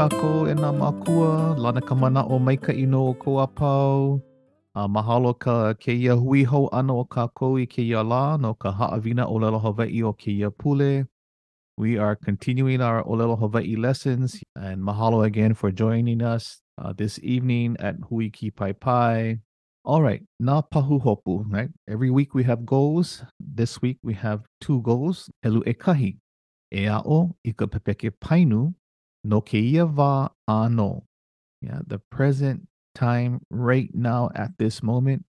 e nā makua, lana ka mana o maika'i no o mahalo ka hui ano o kako i la no ka haawina o lelo Hawaii o pule. We are continuing our Olelo Hawaii lessons, and mahalo again for joining us uh, this evening at Hui Ki Pai Pai. All right, na pahu hopu, right? Every week we have goals. This week we have two goals. Helu e kahi. E ao i ka pepeke painu no keia va ano. Yeah, the present time right now at this moment.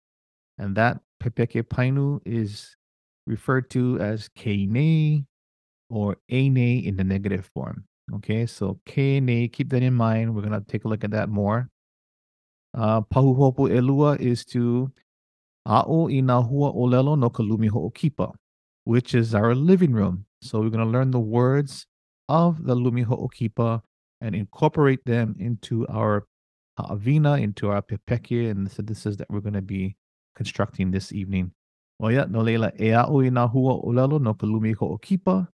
And that pepeke painu is referred to as kene or ane in the negative form. Okay, so kene, keep that in mind. We're going to take a look at that more. Uh, pahuhopu elua is to a'o i nā hua olelo no ka lumi ho'okipa, which is our living room. So we're going to learn the words of the lumi ho'okipa and incorporate them into our ha'avina, into our pepeke and the sentences that we're going to be constructing this evening. Oia, no leila, e nā hua olelo no ka lumi ho'okipa,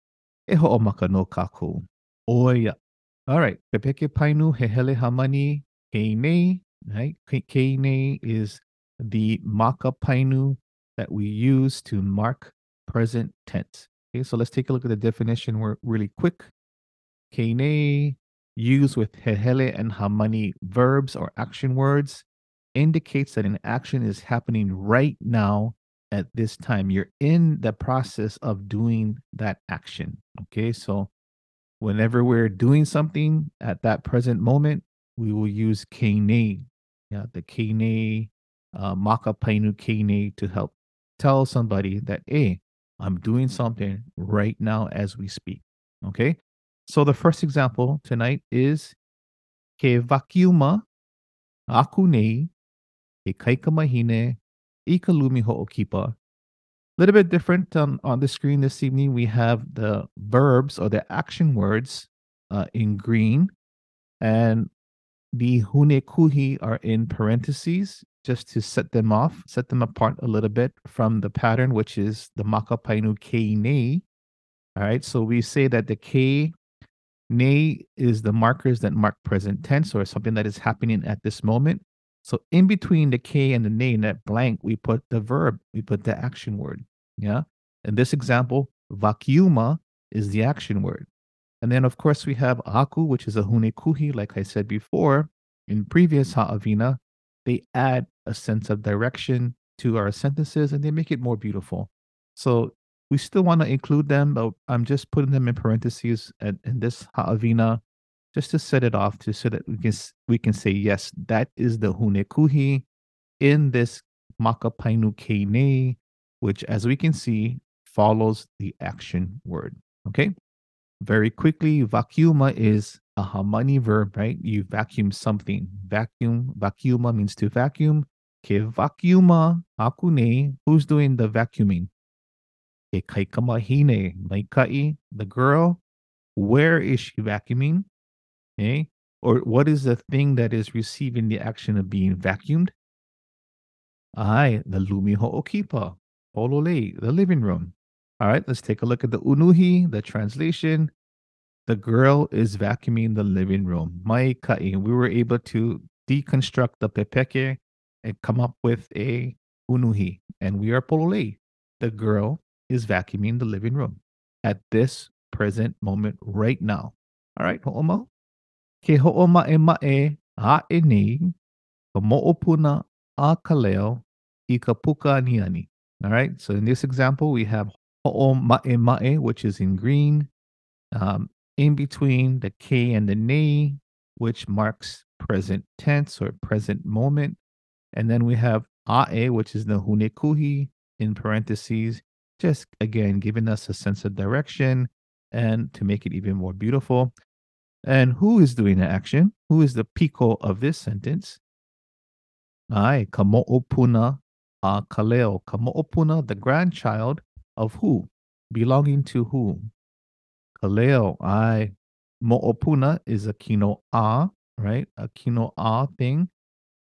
e ho'omaka no kākou. Oia. All right, pepeke painu he hele hamani keinei, right? Keinei is the maka painu that we use to mark present tense. Okay, so let's take a look at the definition we're really quick. Keinei, used with hehele and hamani verbs or action words, indicates that an action is happening right now at this time. You're in the process of doing that action. Okay, so whenever we're doing something at that present moment, we will use kene, yeah, the kene, uh, maka painu kene to help tell somebody that, hey, I'm doing something right now as we speak. Okay, so the first example tonight is ke vakiuma aku nei ke kaika mahine i ka lumi ho'okipa. A little bit different on, on the screen this evening. We have the verbs or the action words uh, in green, and the hune kuhi are in parentheses just to set them off, set them apart a little bit from the pattern, which is the makapainu ke nei. All right, so we say that the k nei is the markers that mark present tense or something that is happening at this moment. So in between the K and the nay in that blank, we put the verb, we put the action word. Yeah. In this example, vakiuma is the action word. And then, of course, we have aku, which is a hune kuhi, like I said before. In previous ha'avina, they add a sense of direction to our sentences and they make it more beautiful. So we still want to include them, but I'm just putting them in parentheses in this ha'avina just to set it off to so that we can we can say yes that is the hunekuhi in this makapainu kene which as we can see follows the action word okay? Very quickly vacuuma is a hamani verb right? You vacuum something. Vacuum vacuuma means to vacuum. Ke vacuuma akune who's doing the vacuuming ke kaikamahine maikai the girl where is she vacuuming Okay. Or what is the thing that is receiving the action of being vacuumed? Ai, the lumi ho'okipa, polole, the living room. All right, let's take a look at the unuhi, the translation. The girl is vacuuming the living room. Mai kai. We were able to deconstruct the pepeke and come up with a unuhi. And we are polole. The girl is vacuuming the living room at this present moment right now. All right, ho'omo. Ke ho'oma'ema'e a'e nei ka mo'opuna a ka leo i ka puka. All right, so in this example, we have ho'oma'ema'e, which is in green, um, in between the K and the nei, which marks present tense or present moment. And then we have a'e, which is the hunekuhi in parentheses, just again giving us a sense of direction and to make it even more beautiful. And who is doing the action? Who is the piko of this sentence? Ai, kamo'opuna a kaleo. Kamo'opuna, the grandchild of who? Belonging to whom? Kaleo. Ai, mo'opuna is a kino a, right? A kino a thing,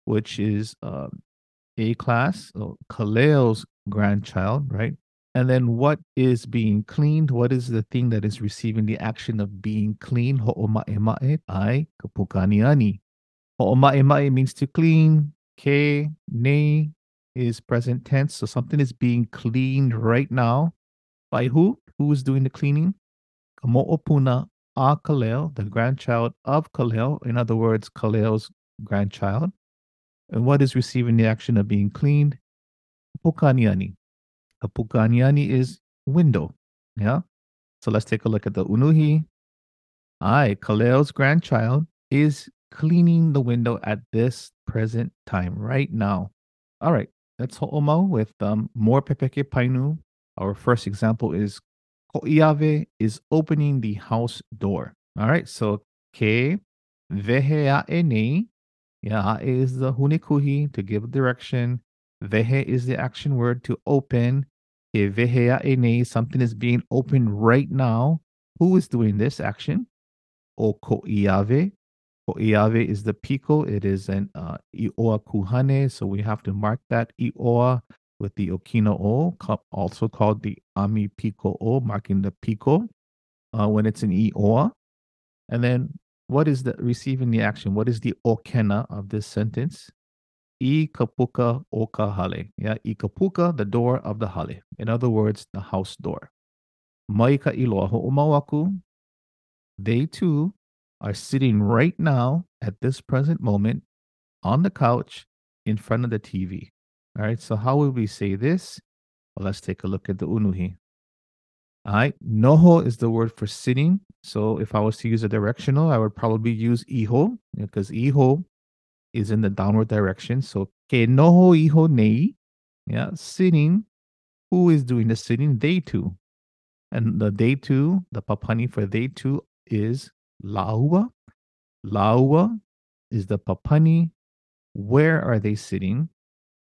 which is um, A class. So Kaleo's grandchild, right? And then what is being cleaned? What is the thing that is receiving the action of being clean? Ho'oma'ema'e ai kapukaniani. Ho'oma'ema'e means to clean. Ke, ne is present tense. So something is being cleaned right now. By who? Who is doing the cleaning? Kamo'opuna a Kaleo, the grandchild of Kaleo. In other words, Kaleo's grandchild. And what is receiving the action of being cleaned? Pukaniani. A is window. Yeah. So let's take a look at the unuhi. I, Kaleo's grandchild, is cleaning the window at this present time, right now. All right. Let's ho'omo with um, more pepeke painu. Our first example is Ko'iave is opening the house door. All right. So ke vehea'ene. Yeah, is the hunikuhi to give direction. Vehe is the action word to open. Something is being opened right now. Who is doing this action? O ko'iave. Ko'iave is the pico. It is an uh, ioa kuhane. So we have to mark that ioa with the Okino O, also called the Ami Pico O, marking the Pico uh, when it's an Eoa. And then what is the receiving the action? What is the okena of this sentence? I kapuka oka hale. Yeah, I kapuka, the door of the hale. In other words, the house door. Maika iloa ho'omawaku. They too are sitting right now at this present moment on the couch in front of the TV. All right, so how would we say this? Well, let's take a look at the unuhi. All right, noho is the word for sitting. So if I was to use a directional, I would probably use iho because iho is in the downward direction. So ke noho iho nei, yeah, sitting. Who is doing the sitting? They two. And the day two, the papani for day two is laua. Laua is the papani. Where are they sitting?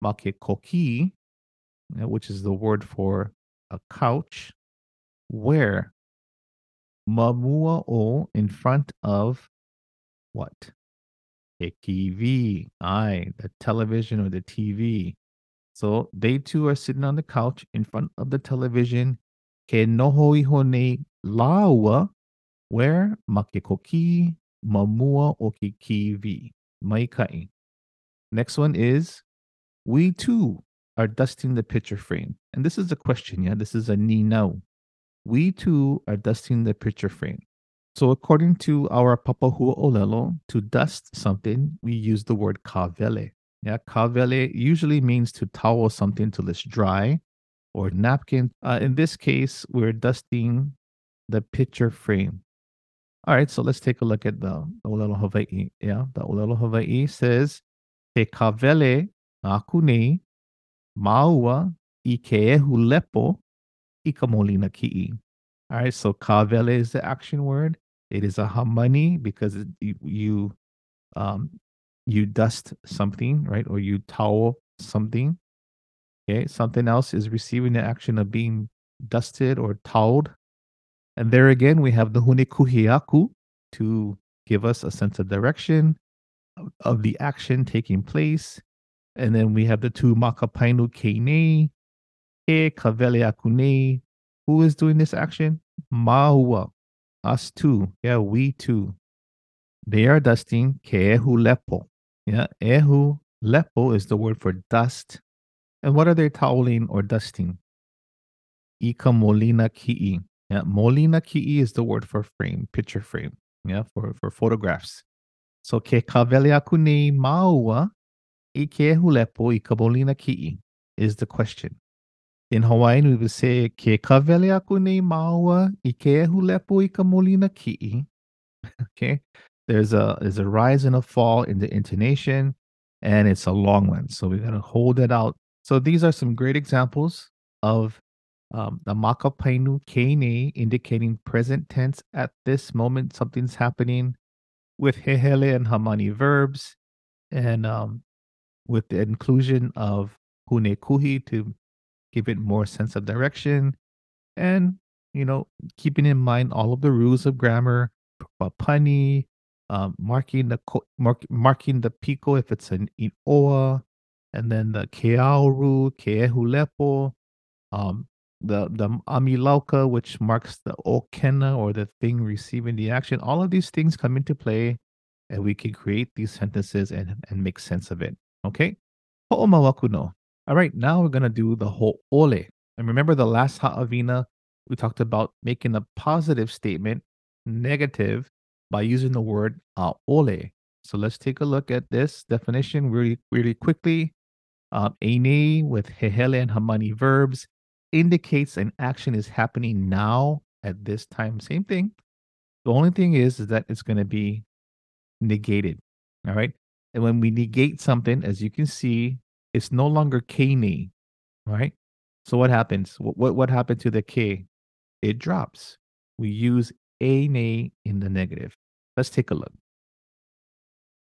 makekoki, which is the word for a couch, where mamua o in front of what? TV, I, the television or the TV. So they too are sitting on the couch in front of the television. Ke noho ihone laua, where makekoki mamua o ki kiwi. Maikai. Next one is we too are dusting the picture frame. And this is a question, yeah? This is a ni no. We too are dusting the picture frame. So according to our Papahua Olelo, to dust something, we use the word kavele. Yeah, kavele usually means to towel something till it's dry or napkin. Uh, in this case, we're dusting the picture frame. All right, so let's take a look at the Olelo Hawaii. Yeah, the Olelo Hawaii says, Te kavele aku nei maua i ke ehu lepo i ka ki'i. All right, so kavele is the action word. It is a hamani because it, you, you um you dust something, right? Or you towel something. Okay, something else is receiving the action of being dusted or toweled. And there again, we have the hunikuhiaku to give us a sense of direction of, the action taking place. And then we have the two Makapainu Kene, Ke Kavele Akune. Who is doing this action? Maua. Us too. Yeah, we too. They are dusting Ke Ehu Lepo. Yeah, Ehu Lepo is the word for dust. And what are they toweling or dusting? Ika Molina Ki'i. Yeah, Molina Ki'i is the word for frame, picture frame. Yeah, for, for photographs. So Ke Kavele Akune Maua Ike hulepo i kabolina ki'i is the question. In Hawaiian, we would say, ke kavele aku nei maua i ke hulepo i ka molina ki'i. okay. There's a, there's a rise and a fall in the intonation, and it's a long one. So we got to hold it out. So these are some great examples of um, the makapainu kene indicating present tense at this moment. Something's happening with hehele and hamani verbs. And um, with the inclusion of Hune Kuhi to give it more sense of direction and you know keeping in mind all of the rules of grammar punny um, marking the mark, marking the pico if it's an oa and then the keao rule keehulepo um the the amilauka, which marks the okena or the thing receiving the action. All of these things come into play, and we can create these sentences and and make sense of it. Okay, ho'omawaku no. All right, now we're gonna do the ho'ole. And remember the last ha'avina, we talked about making a positive statement negative by using the word aole. So let's take a look at this definition really, really quickly. Um, ene with hehele and hamani verbs indicates an action is happening now at this time. Same thing. The only thing is, is that it's going to be negated. All right. And when we negate something, as you can see, it's no longer kene. Right. So what happens? What, what, what happened to the k? It drops. We use ene in the negative. Let's take a look.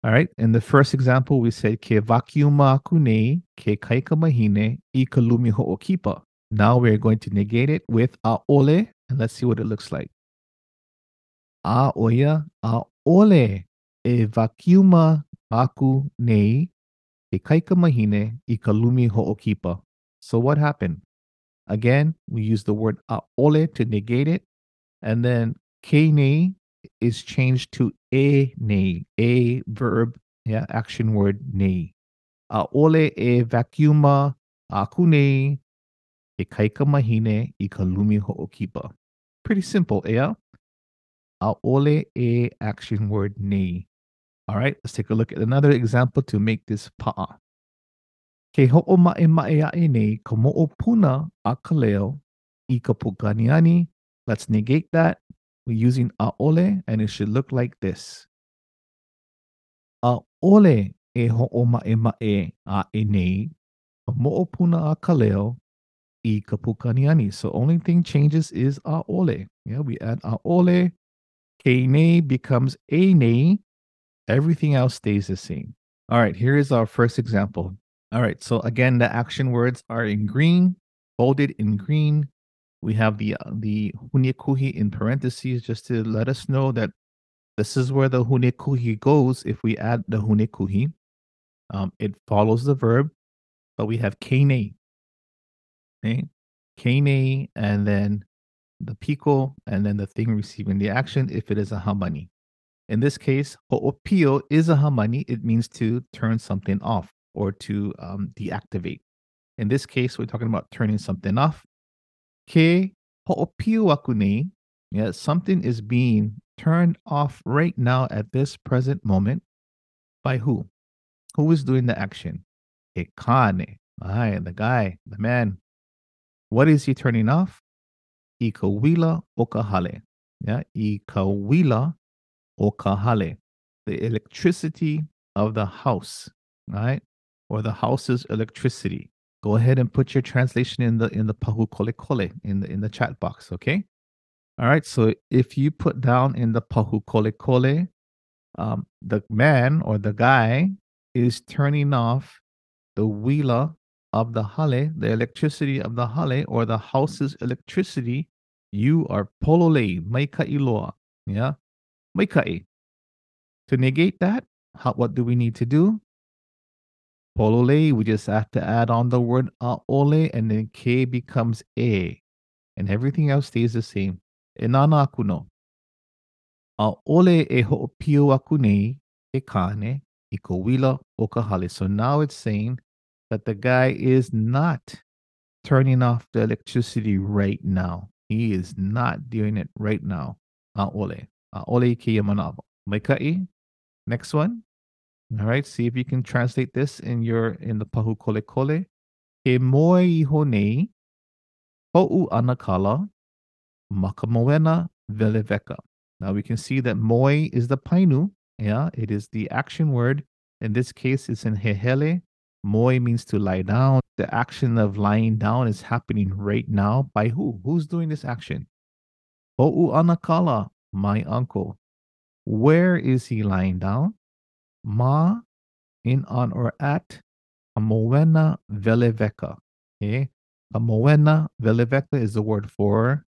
All right. In the first example, we said ke vakiuma kune ke kaika mahine i kalumi ho'okipa. Now we're going to negate it with aole, and let's see what it looks like. A oya aole e vakiuma aku nei e kaika mahine i kalumi ho'okipa. So what happened? Again, we use the word aole to negate it, and then kene is changed to a ne, a verb, yeah, action word ne. Aole e vakiuma aku nei e kaika mahine i ka lumi ho'okipa. Pretty simple, yeah? Aole e action word nei. All right, let's take a look at another example to make this pa'a. Ke ho'o ma'e ma'e a'e nei ka mo'opuna i. Let's negate that. We're using aole and it should look like this. Aole e ho'o ma'e ma'e a'e nei ka mo'opuna a i. So only thing changes is aole. Yeah, we add aole. Kene becomes ane. Everything else stays the same. All right, here is our first example. All right, so again, the action words are in green, bolded in green. We have the uh, the hunekuhi in parentheses just to let us know that this is where the hunekuhi goes if we add the hunekuhi. Um, it follows the verb, but we have kene okay? Kane, and then the pico, and then the thing receiving the action if it is a hamani. In this case, ho'opio is a hamani. It means to turn something off or to um, deactivate. In this case, we're talking about turning something off. Ke ho'opio akune, yeah, something is being turned off right now at this present moment by who? Who is doing the action? Ekane. Aye, the guy, the man, what is he turning off? Ikawila okahale. Yeah, ikawila okahale. The electricity of the house, right? Or the house's electricity. Go ahead and put your translation in the in the pahu kole kole in the in the chat box, okay? All right. So if you put down in the pahu kole kole, um, the man or the guy is turning off the wheeler of the hale, the electricity of the hale or the house's electricity, you are polole, maikai iloa. Yeah. Maikai. To negate that, how, what do we need to do? Polole, we just have to add on the word uh, aole and then k becomes a. And everything else stays the same. Enana akuno. Aole e ho'opio aku nei e kane i ko wila o ka. So now it's saying that the guy is not turning off the electricity right now. He is not doing it right now. Aole. Uh, Kiyamanavo. Maikai. Next one. All right. See if you can translate this in your in the pahu kole kole. E moe iho nei. Ho'u anakala. Makamoena veleveka. Now we can see that moe is the painu. Yeah, it is the action word. In this case, it's in hehele Moi means to lie down. The action of lying down is happening right now by who? Who's doing this action? Ho'u Anakala, my uncle. Where is he lying down? Ma, in, on, or at Amowena Veleveka. Okay. Amowena Veleveka is the word for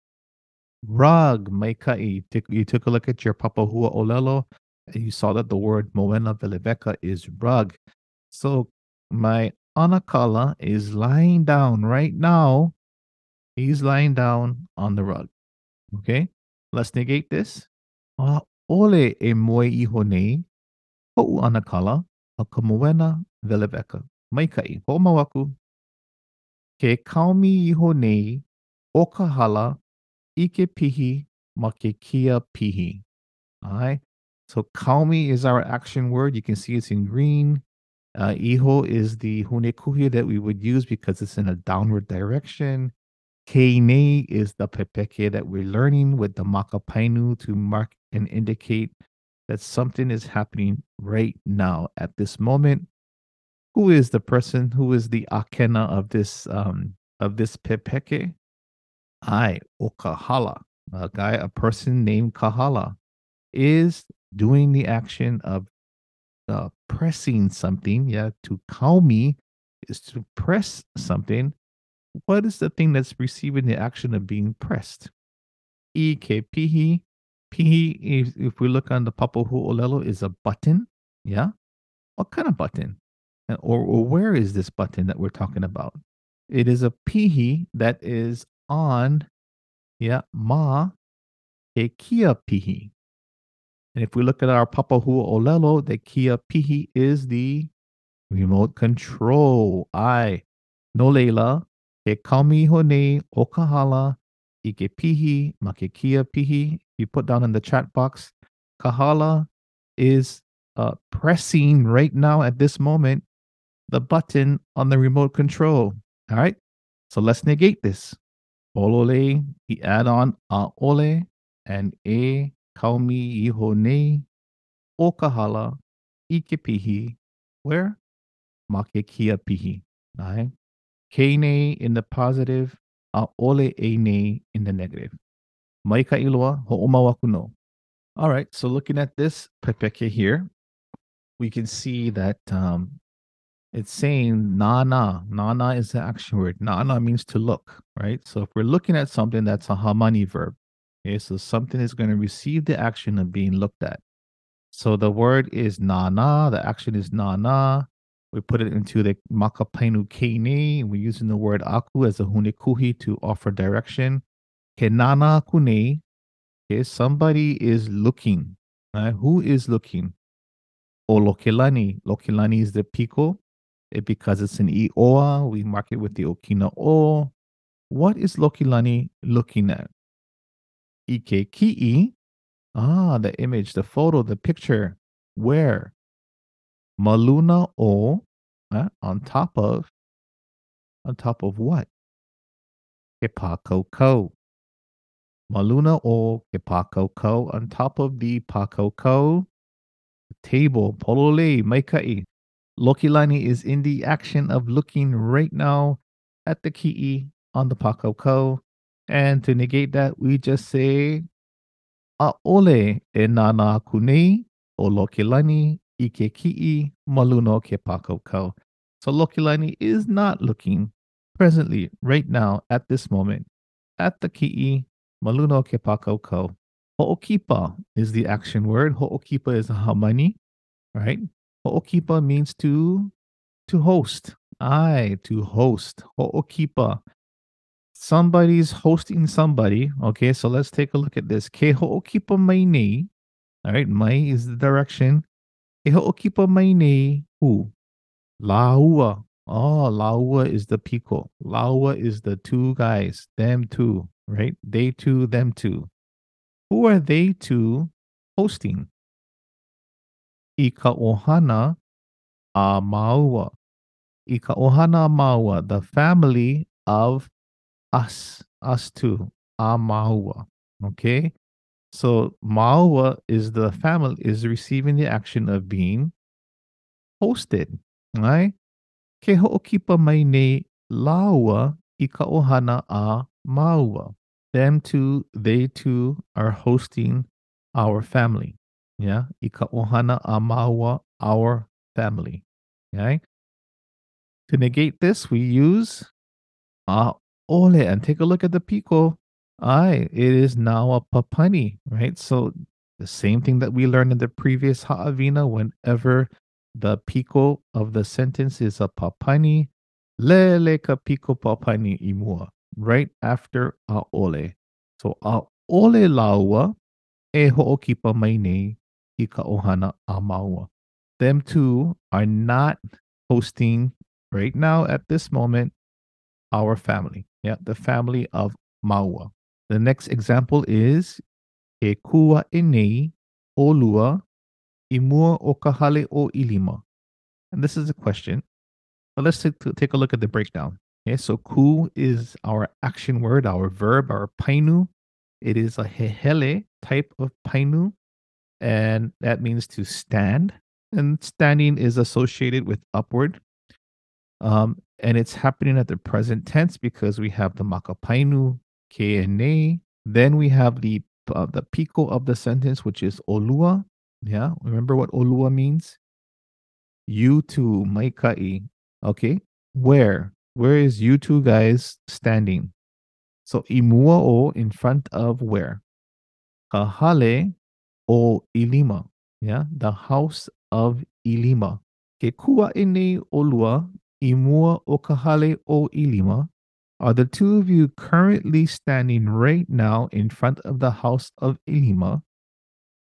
rug. Maikai. You took a look at your Papahua Olelo and you saw that the word Moena Veleveka is rug. So my Anakala is lying down right now He's lying down on the rug. Okay? Let's negate this. A ole e moe iho nei, ho'u ana kala, a ka moena veleveka. Maikai, ho'omawaku. Ke kaumi iho nei, o ka hala, ike ke pihi, ma ke kia pihi. All right? So kaumi is our action word. You can see it's in green. Uh, iho is the hune hunekuhi that we would use because it's in a downward direction. Kene is the pepeke that we're learning with the makapainu to mark and indicate that something is happening right now at this moment. Who is the person? Who is the akena of this um of this pepeke? I Okahala, a guy, a person named Kahala, is doing the action of uh, pressing something. Yeah, to kaumi is to press something. What is the thing that's receiving the action of being pressed? Ike if, if we look on the Papahu Olelo, is a button. Yeah. What kind of button? Or, or where is this button that we're talking about? It is a pihi that is on, yeah, ma a kia pihi. And if we look at our Papahu Olelo, the kia pihi is the remote control. I, no leila, ke kami hone okahala, ike pihi, make kia pihi. You put down in the chat box, kahala is uh, pressing right now at this moment the button on the remote control. All right. So let's negate this. Olole, we add on a ole and e kaumi iho nei o kahala ike pihi. Where? Make kia pihi. All right. Kene in the positive, a ole e nei in the negative. Mai ka iloa ho'omawaku no. All right. So looking at this pepeke here, we can see that um, it's saying na na. Na na is the action word. Na na means to look, right? So if we're looking at something that's a hamani verb, okay, so something is going to receive the action of being looked at. So the word is na na, the action is na na. We put it into the makapainu kene. We're using the word aku as a hunikuhi to offer direction. Kenana kune. Okay, somebody is looking. Right? Who is looking? O lokilani. Lokilani is the pico. It, because it's an Ioa, we mark it with the Okina O. What is Lokilani looking at? Ike Ki'i. Ah, the image, the photo, the picture. Where? Maluna O uh, on top of on top of what? Kepako Ko. Maluna O Kepako Ko on top of the Pako Ko table. Polole Maikai. Lokilani is in the action of looking right now at the ki'i on the pakoko. And to negate that, we just say Aole e nana kune o Lokilani ike ki'i maluno ke pakoko. So Lokilani is not looking presently, right now, at this moment, at the ki'i maluno ke pakoko. Ho'okipa is the action word. Ho'okipa is a hamani, right? Ho'okipa means to to host. I to host. Ho'okipa. Somebody's hosting somebody. Okay, so let's take a look at this. Ke ho'okipa mai nei. All right, mai is the direction. Ke ho'okipa mai nei who? Laua. Oh, Laua is the pico. Laua is the two guys. Them two, right? They two, them two. Who are they two hosting? Ika ohana maua. Ika ohana maua, the family of us, us two, a maua. Okay, so maua is the family is receiving the action of being hosted. Right? Ke ho'okipa mai laua ika ohana a maua. Them two, they two are hosting our family. Yeah. Ika ohana amawa, our family. Okay. To negate this, we use uh, ole and take a look at the pico. I it is now a papani, right? So the same thing that we learned in the previous ha'avina, whenever the pico of the sentence is a papani, lele ka pico papani imua. right after a'ole. So a'ole laua e ho'okipa mai nei i ka ohana a maua. Them two are not hosting right now at this moment our family. Yeah, the family of Maua. The next example is e kua inei olua imua o kahale o ilima. And this is a question. But let's take, take a look at the breakdown. Okay, so ku is our action word, our verb, our painu. It is a hehele type of painu, and that means to stand. And standing is associated with upward. Um, and it's happening at the present tense because we have the makapainu, ke Then we have the uh, the pico of the sentence, which is olua. Yeah, remember what olua means? You two, maikai. Okay, where? Where is you two guys standing? So imua o in front of where? Kahale o ilima. Yeah, the house of ilima. Ke kua ine olua imua o kahale o ilima. Are the two of you currently standing right now in front of the house of Ilima?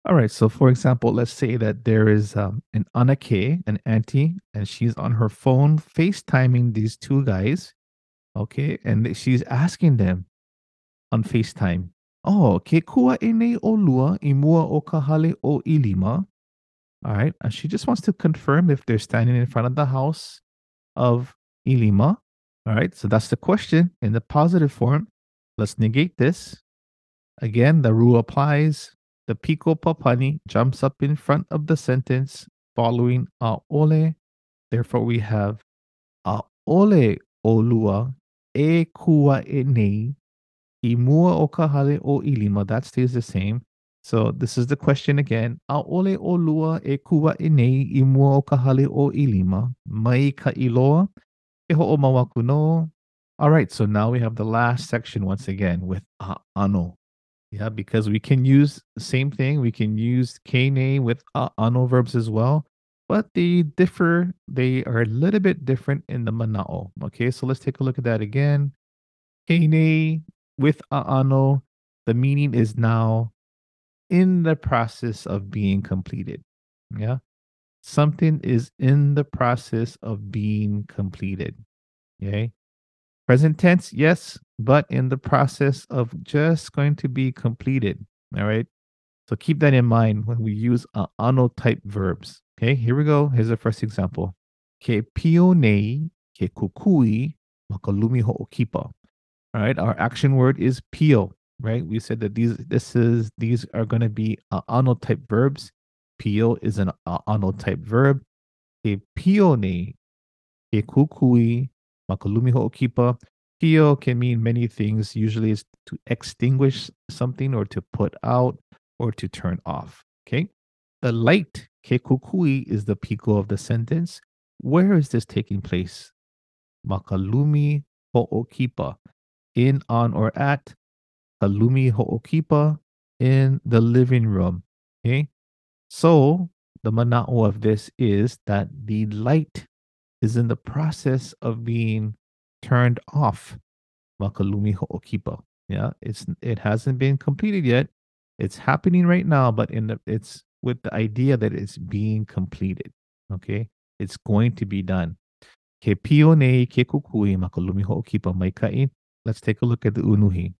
All right, so for example, let's say that there is um, an Anake, an auntie, and she's on her phone FaceTiming these two guys. Okay, and she's asking them on FaceTime, Oh, ke kua ene o lua i mua o kahale o ilima. All right, and she just wants to confirm if they're standing in front of the house of Ilima. All right, so that's the question in the positive form. Let's negate this. Again, the rule applies. The pico papani jumps up in front of the sentence following a ole. Therefore, we have a ole olua e kua e nei i mua o ilima. That stays the same. So this is the question again. A ole olua e kua e nei i mua o kahale o ilima. Mai ka iloa ho o no. All right, so now we have the last section once again with a ano. Yeah, because we can use the same thing. We can use kane with uh, ano verbs as well, but they differ. They are a little bit different in the manao. Okay, so let's take a look at that again. Kane with ano, the meaning is now in the process of being completed. Yeah, something is in the process of being completed. Okay. Present tense, yes, but in the process of just going to be completed. All right. So keep that in mind when we use uh, ano type verbs. Okay, here we go. Here's the first example. Ke pio nei ke kukui makalumi ho'okipa. All right, our action word is pio, right? We said that these this is these are going to be uh, ano type verbs. Pio is an uh, ano type verb. Ke pio nei ke kukui Makalumi ho'okipa. Pio can mean many things. Usually it's to extinguish something or to put out or to turn off. Okay. The light, kekukui, is the pico of the sentence. Where is this taking place? Makalumi ho'okipa. In, on, or at. Kalumi ho'okipa. In the living room. Okay. So the mana'o of this is that the light is in the process of being turned off. Makalumi ho'okipa. Yeah, it's it hasn't been completed yet. It's happening right now, but in the it's with the idea that it's being completed. Okay, it's going to be done. Ke pio nei ke kukui makalumi ho'okipa mai Let's take a look at the unuhi.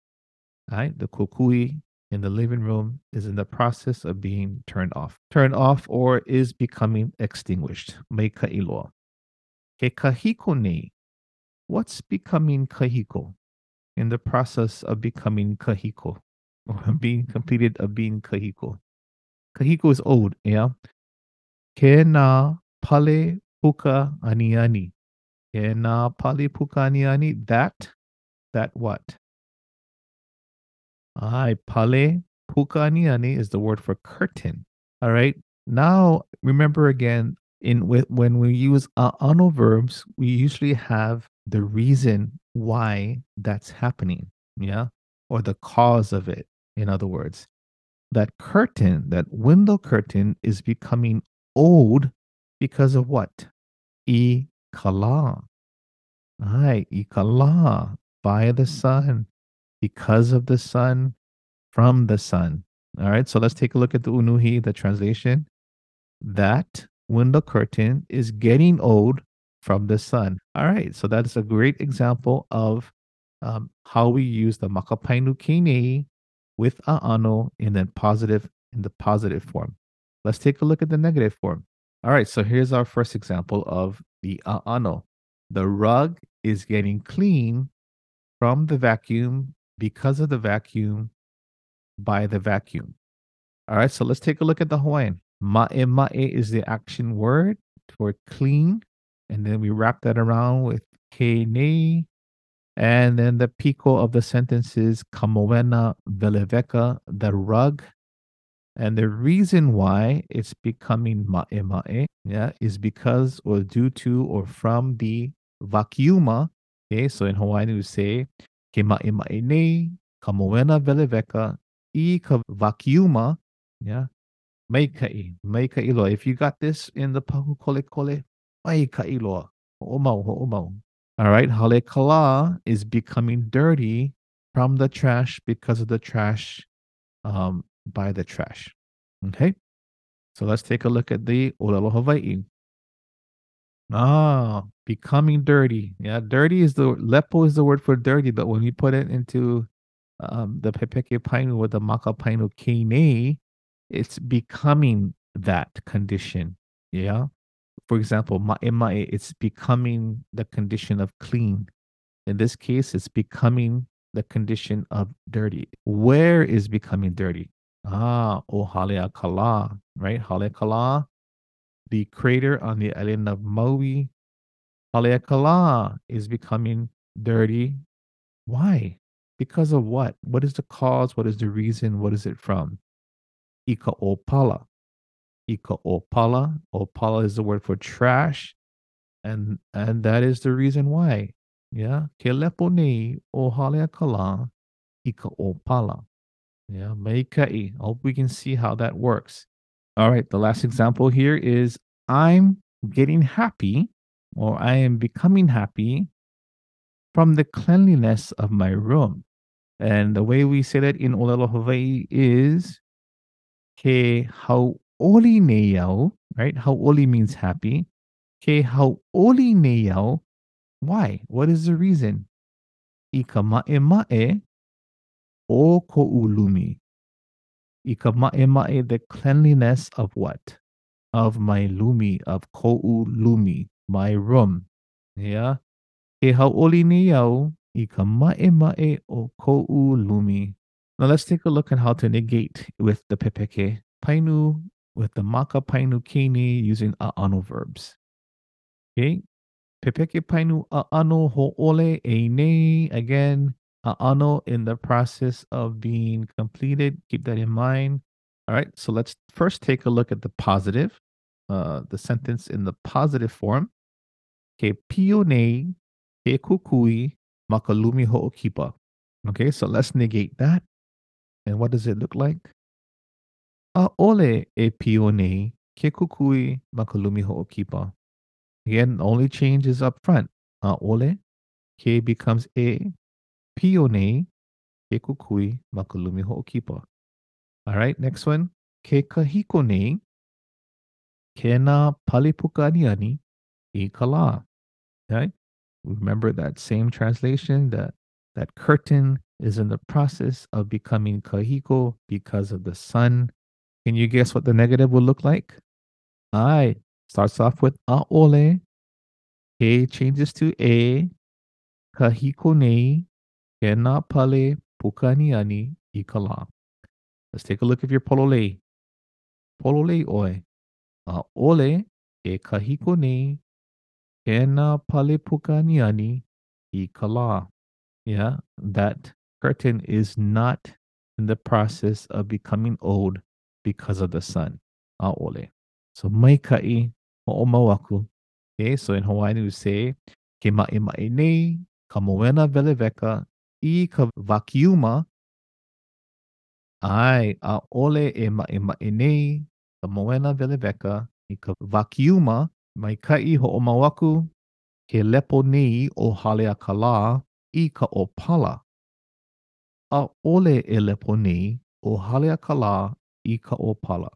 All right, the kukui in the living room is in the process of being turned off. Turned off or is becoming extinguished. Mai iloa. Ke kahiko nei. What's becoming kahiko? In the process of becoming kahiko or being completed of being kahiko. Kahiko is old, yeah? Ke na pale puka aniani. Ke na pale puka aniani. That, that what? Ai, pale puka aniani is the word for curtain. All right. Now, remember again, in with when we use ano verbs, we usually have the reason why that's happening, yeah, or the cause of it. In other words, that curtain, that window curtain, is becoming old because of what? Ikala. Hi, ikala. by the sun, because of the sun, from the sun. All right, so let's take a look at the Unuhi, the translation. That window curtain is getting old from the sun. All right, so that is a great example of um, how we use the makapainu kine with a'ano in the positive in the positive form. Let's take a look at the negative form. All right, so here's our first example of the a'ano. The rug is getting clean from the vacuum because of the vacuum by the vacuum. All right, so let's take a look at the Hawaiian. Ma'e ma'e is the action word for clean. And then we wrap that around with ke. And then the pico of the sentence is kamoena veleveka, the rug. And the reason why it's becoming ma'e ma'e, yeah, is because or due to or from the vacuuma. Okay, so in Hawaiian we say kamoena veleveka, i ka vacuuma, yeah, Meikai, Meikai iloa. If you got this in the pahu kole kole, Meikai iloa. Ho'omau, ho'omau. All right, hale kala is becoming dirty from the trash because of the trash um, by the trash. Okay, so let's take a look at the olelo Hawaii. Ah, becoming dirty. Yeah, dirty is the lepo is the word for dirty, but when you put it into um, the pepeke painu with the maka painu kine, it's becoming that condition. Yeah. For example, ma'e it's becoming the condition of clean. In this case, it's becoming the condition of dirty. Where is becoming dirty? Ah, o Haleakala, right? Haleakala, the crater on the island of Maui. Haleakala is becoming dirty. Why? Because of what? What is the cause? What is the reason? What is it from? Ika opala. Ika opala. Opala is the word for trash. And and that is the reason why. Yeah. Ke lepo o kala ika opala. Yeah. Meikai. I hope we can see how that works. All right. The last example here is I'm getting happy or I am becoming happy from the cleanliness of my room. And the way we say that in Olelo Hawaii is Ke hauoli neyao, right? Hauoli means happy. Ke hauoli neyao. Why? What is the reason? Ika ma'e ma'e o ko'ulumi. Ika ma'e ma'e, the cleanliness of what? Of my lumi, of ko'ulumi, my room. Yeah. Ke hauoli neyao, ika ma'e ma'e o ko'ulumi. Now let's take a look at how to negate with the pepeke painu with the maka painu kini using a'ano verbs. Okay. Pepeke painu a'ano ho'ole e nei. Again, a'ano in the process of being completed. Keep that in mind. All right. So let's first take a look at the positive, uh, the sentence in the positive form. Ke pio nei, ke kukui, makalumi ho'okipa. Okay. So let's negate that. And what does it look like? A ole e pione ke kukui makalumi ho'okipa. Again, only change is up front. A ole ke becomes a pione kukui makalumi ho'okipa. All right, next one. Ke kahiko nei ke na palipukaniani i kala. Okay, remember that same translation that that curtain is in the process of becoming kahiko because of the sun. Can you guess what the negative will look like? I starts off with aole. A changes to a. Kahiko nei. Kena pale pukaniani ikala. Let's take a look at your polole. Polole oi. Aole e kahiko nei. Kena pale pukaniani ikala. Yeah, that curtain is not in the process of becoming old because of the sun. Aole. So mai kai ho'omawaku. Okay, so in Hawaiian we say ke ma'i ma'i nei, ka moena veleveka, i ka vakiuma, ai a ole e ma'i ma'i nei, ka moena veleveka, i ka vakiuma, mai kai ho'omawaku, ke lepo nei o Haleakala, i ka opala. A ole e lepo nei o Haleakala i ka opala.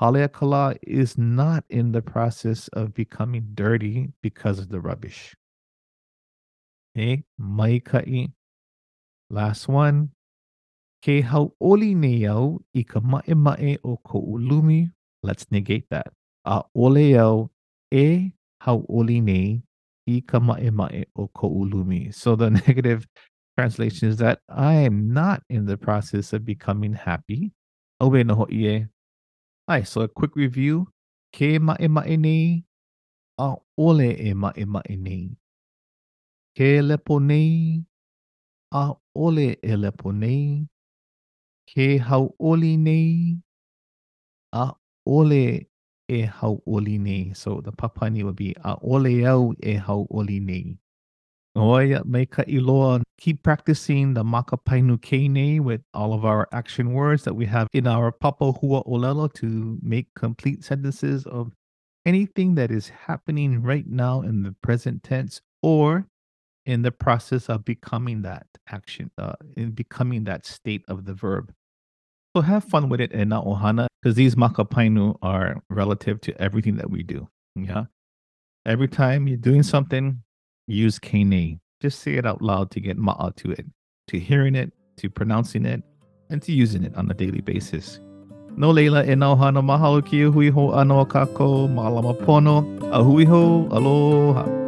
Haleakala is not in the process of becoming dirty because of the rubbish. Okay, maikai. Last one. Ke hauoli au i ka mae mae o ko ulumi. Let's negate that. A ole au e hauoli nei i ka mae mae o ko ulumi. So the negative translation is that I am not in the process of becoming happy. Obe no ho'ie. Alright, so a quick review. Ke mae mae nei a ole e mae mae nei. Ke lepo nei ole e lepo nei. Ke hauoli nei a ole e hauoli nei. So the papani would be a ole au e hauoli nei. Oia me ka iloa. Keep practicing the makapainu kene with all of our action words that we have in our papa hua olelo to make complete sentences of anything that is happening right now in the present tense or in the process of becoming that action, uh, in becoming that state of the verb. So have fun with it and ohana because these makapainu are relative to everything that we do. Yeah. Every time you're doing something, use kene. Just say it out loud to get ma'a to it, to hearing it, to pronouncing it, and to using it on a daily basis. No leila e nau hana mahalo ki hui ho ano kako, malama pono, a hui ho, aloha.